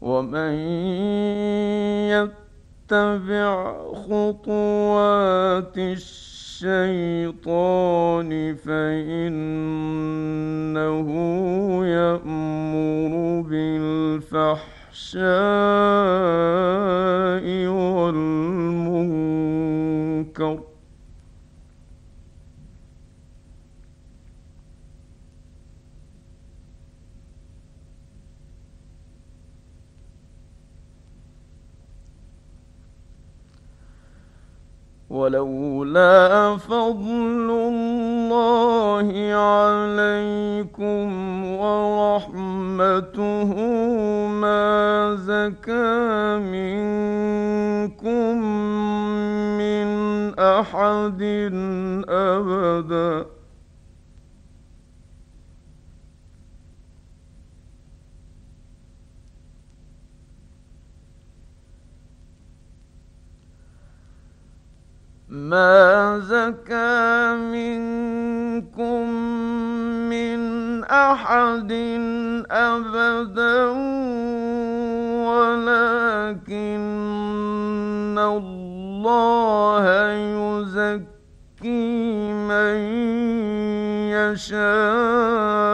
ومن يتبع خطوات الشيطان فإنه يأمر بالفحشاء والمنكر ولولا فضل الله عليكم ورحمته ما زكى منكم من أحد أبدا. ما زكى منكم من أحد أبدا ولكن الله يزكي من يشاء.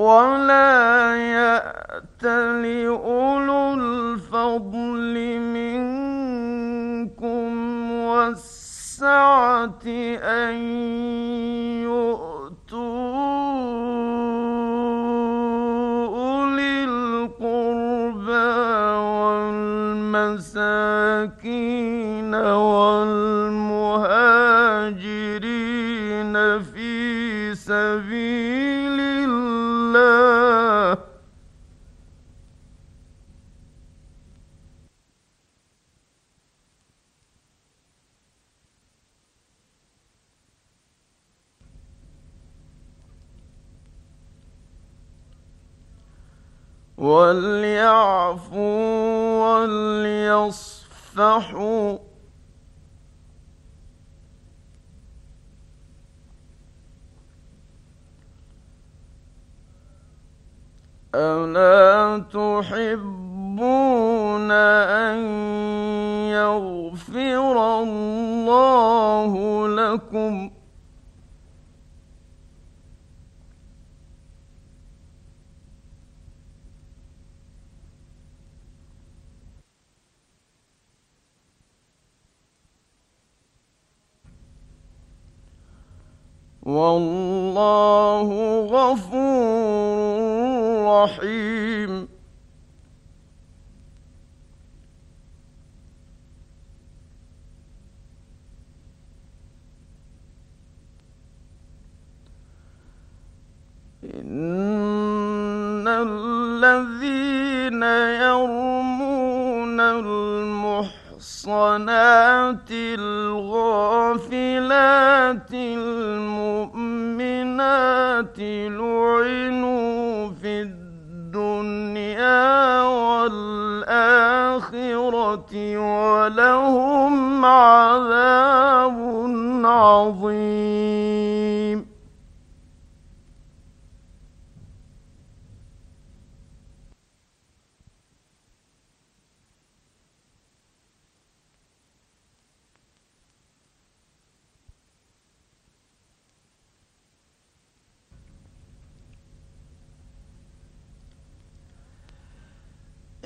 ولا يأت لأولو الفضل منكم والسعة أن وليعفوا وليصفحوا. ألا تحبون أن يغفر الله لكم؟ والله غفور رحيم. إن الذين يرمون المحصنات الغافلات المؤمنات لعنوا في الدنيا والآخرة ولهم عذاب عظيم.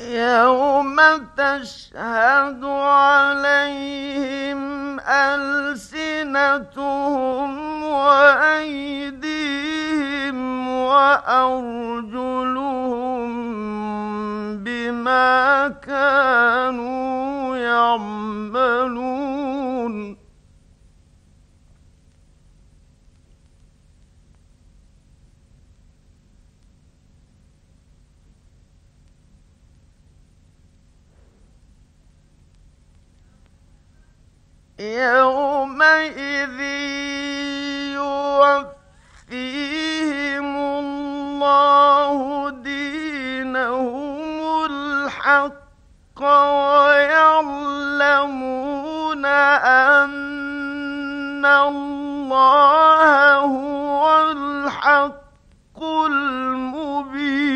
يوم تشهد عليهم ألسنتهم وأيديهم وأرجلهم بما كانوا يعملون. يومئذ يوفيهم الله دينهم الحق ويعلمون أن الله هو الحق المبين.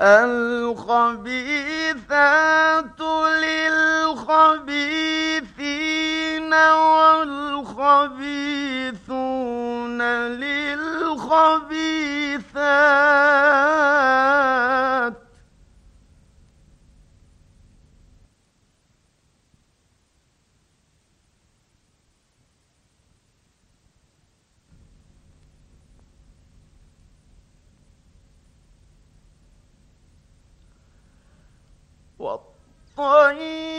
الخبيثات للخبيثين والخبيثون للخبيثات والطيبات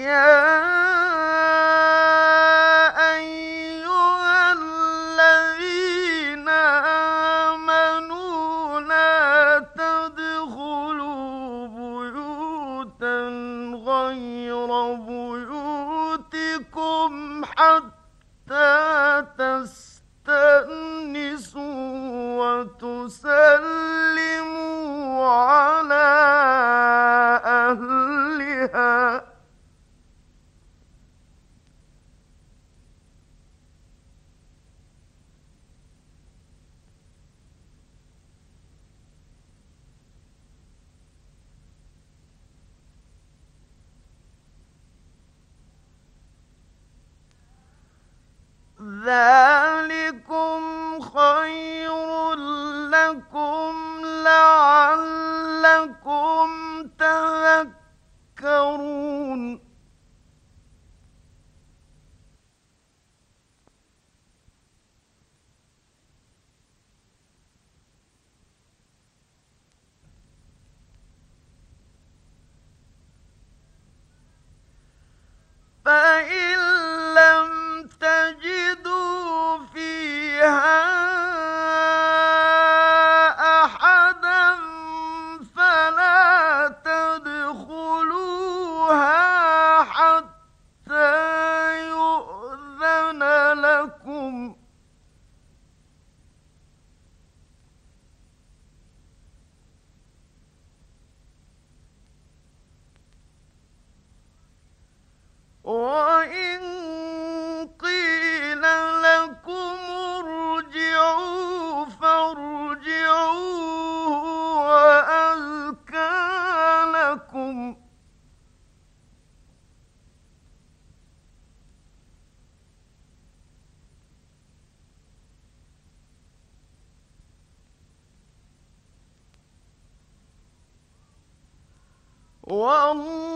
يا تذكرون فإن لم تجدوا والله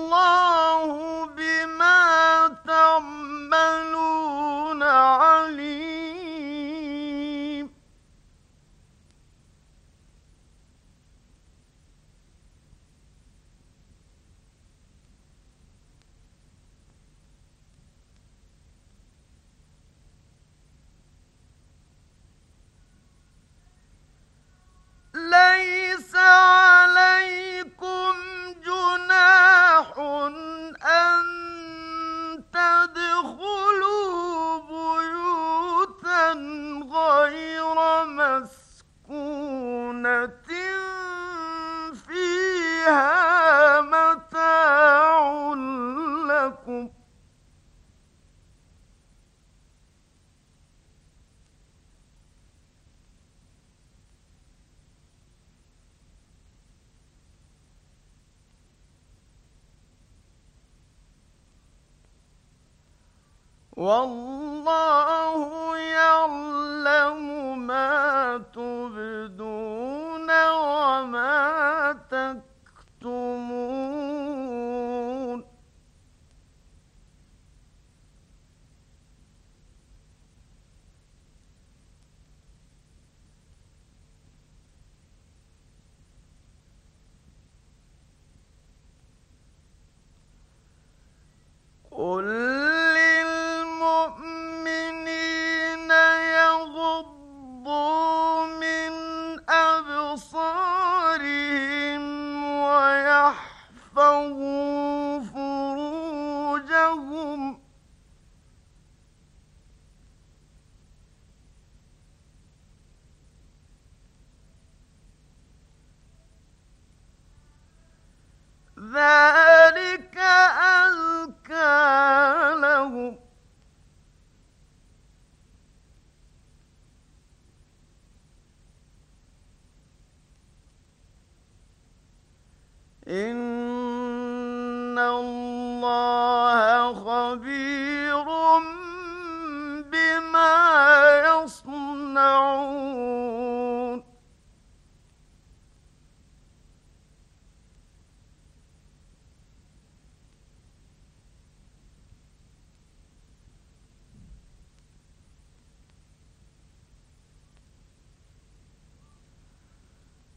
oh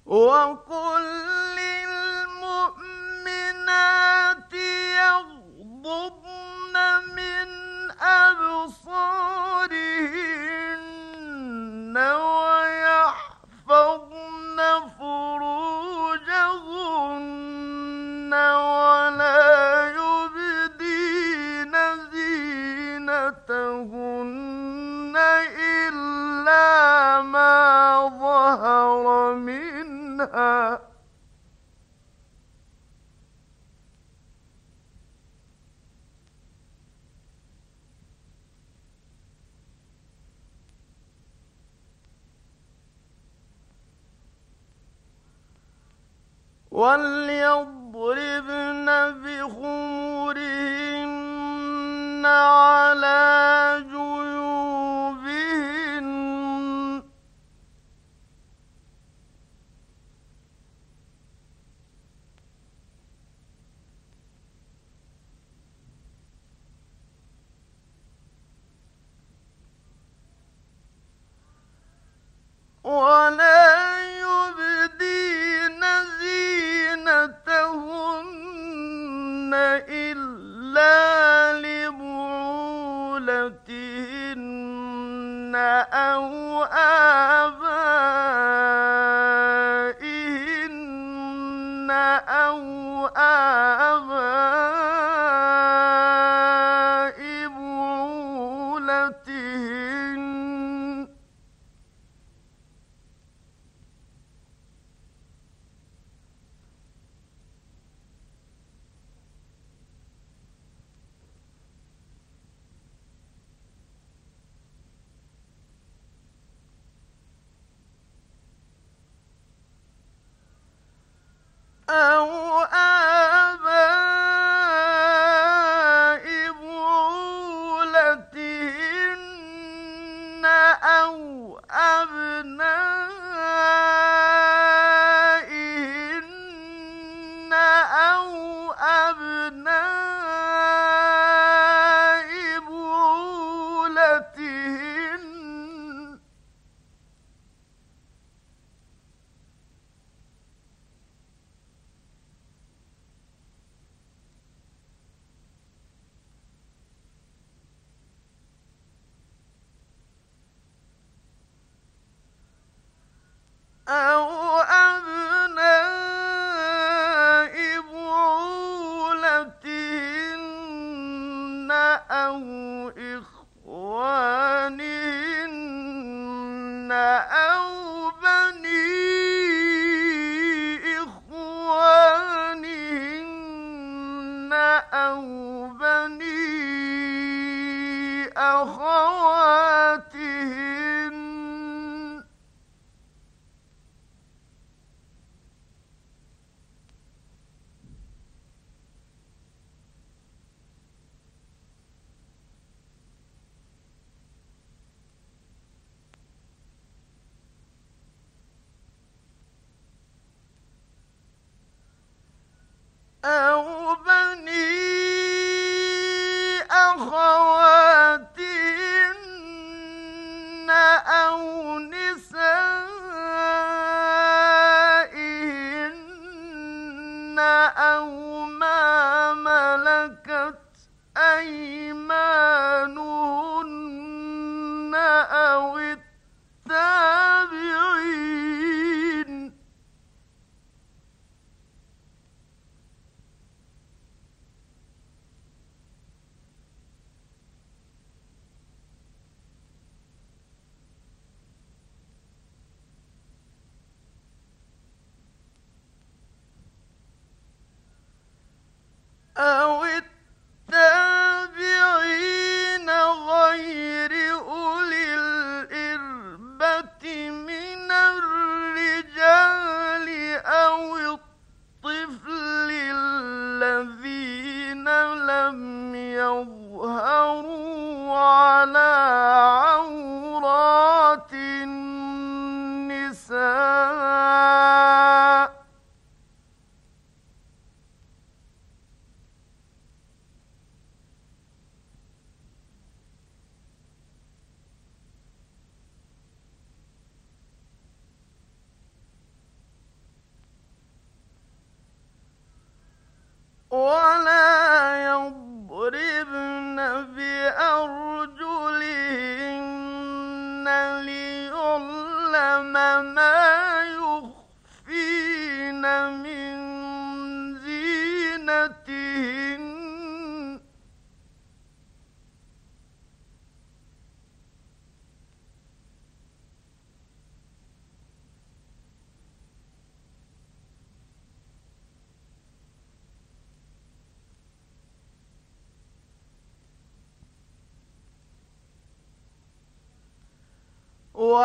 وقل وليضربن بخمرهن على أو أو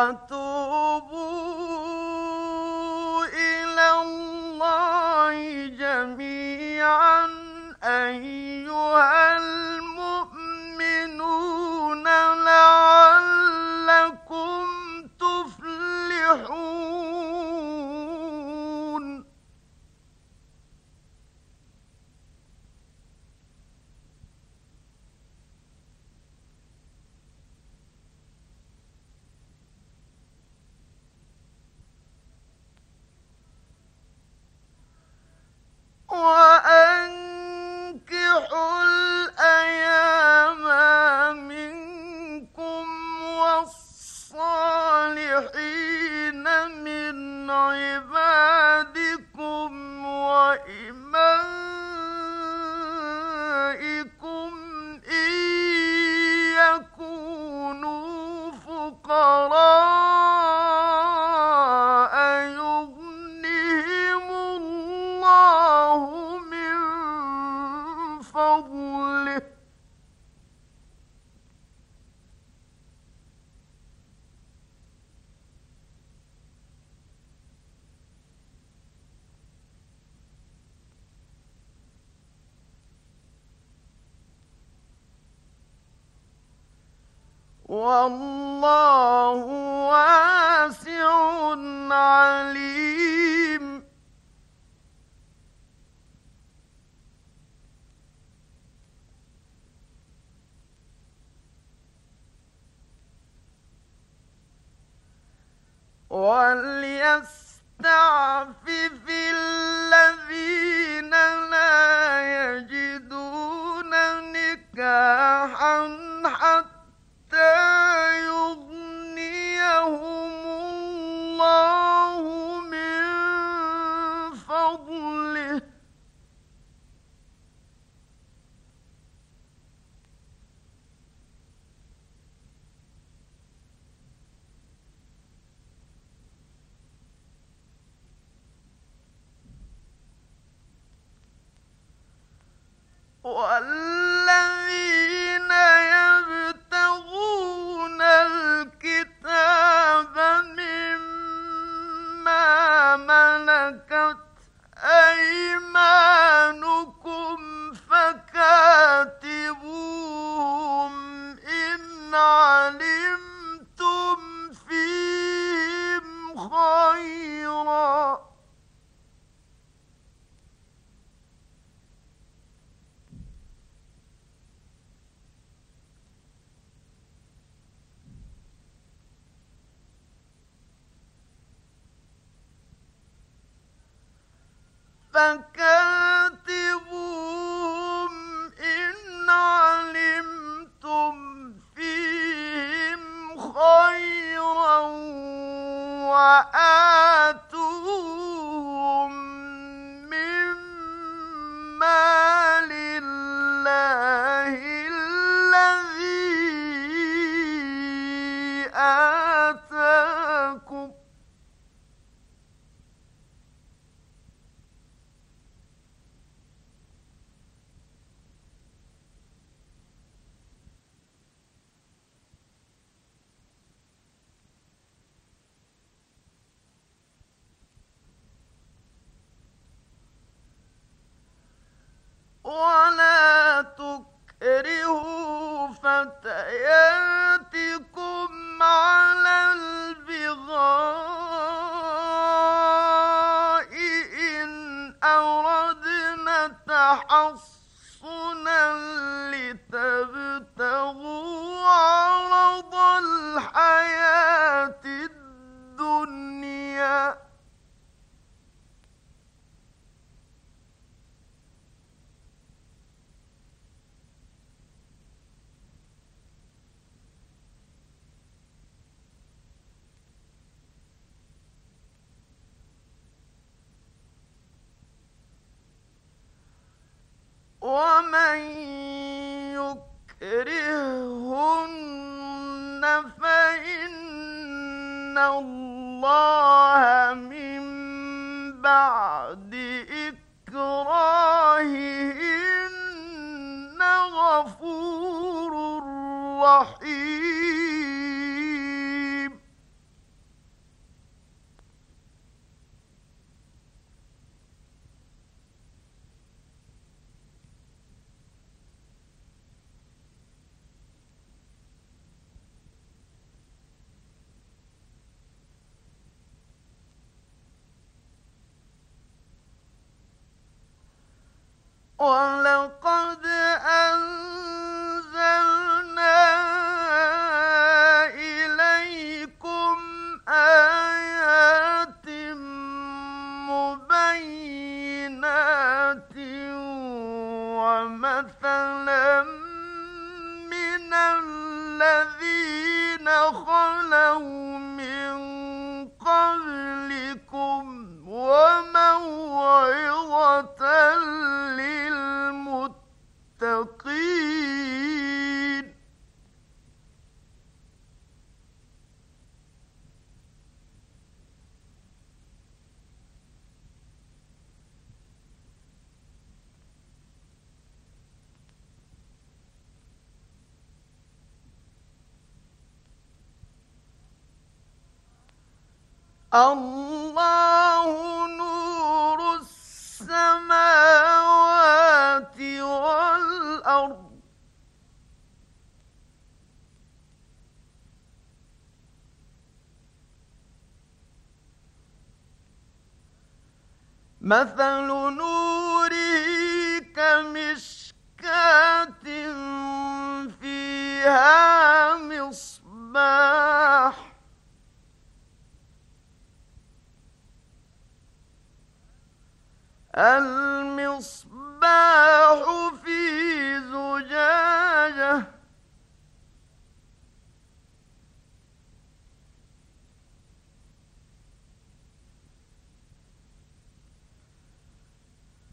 وتوبوا والله واسع عليم. وليستعفف الذين وأن 忘了关。الله نور السماوات والأرض. مثل نوره كمشكاة فيها مصباح. المصباح في زجاجة.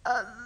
أذ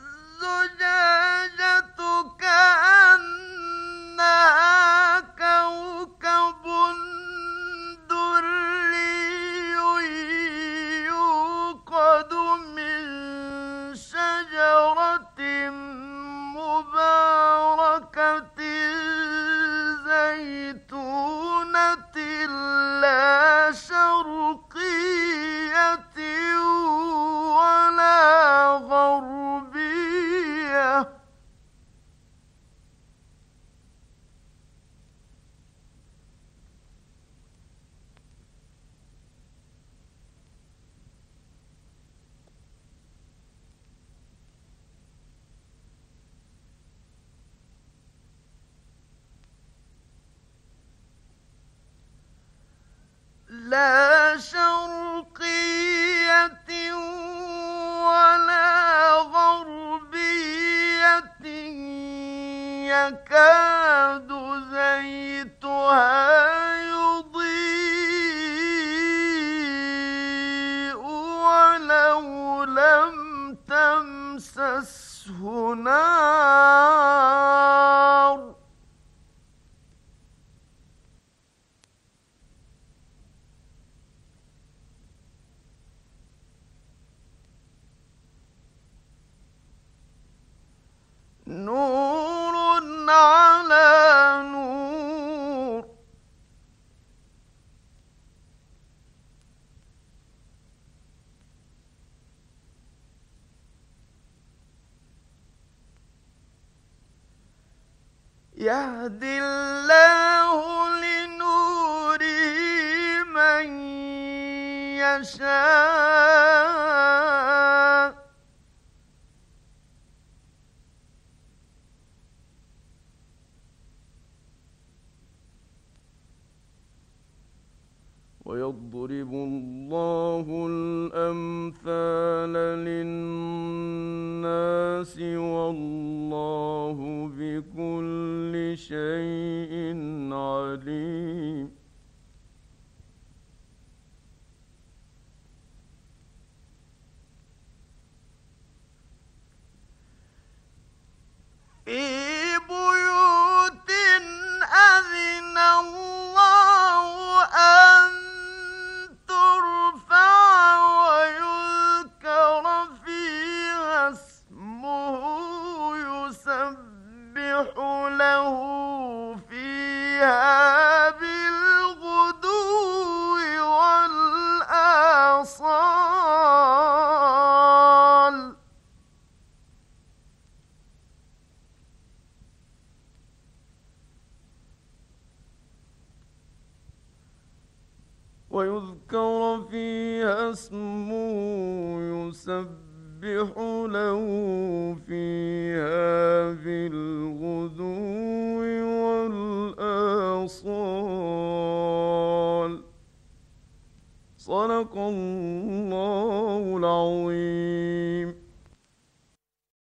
يهدي الله لنوره من يشاء. شيء عليم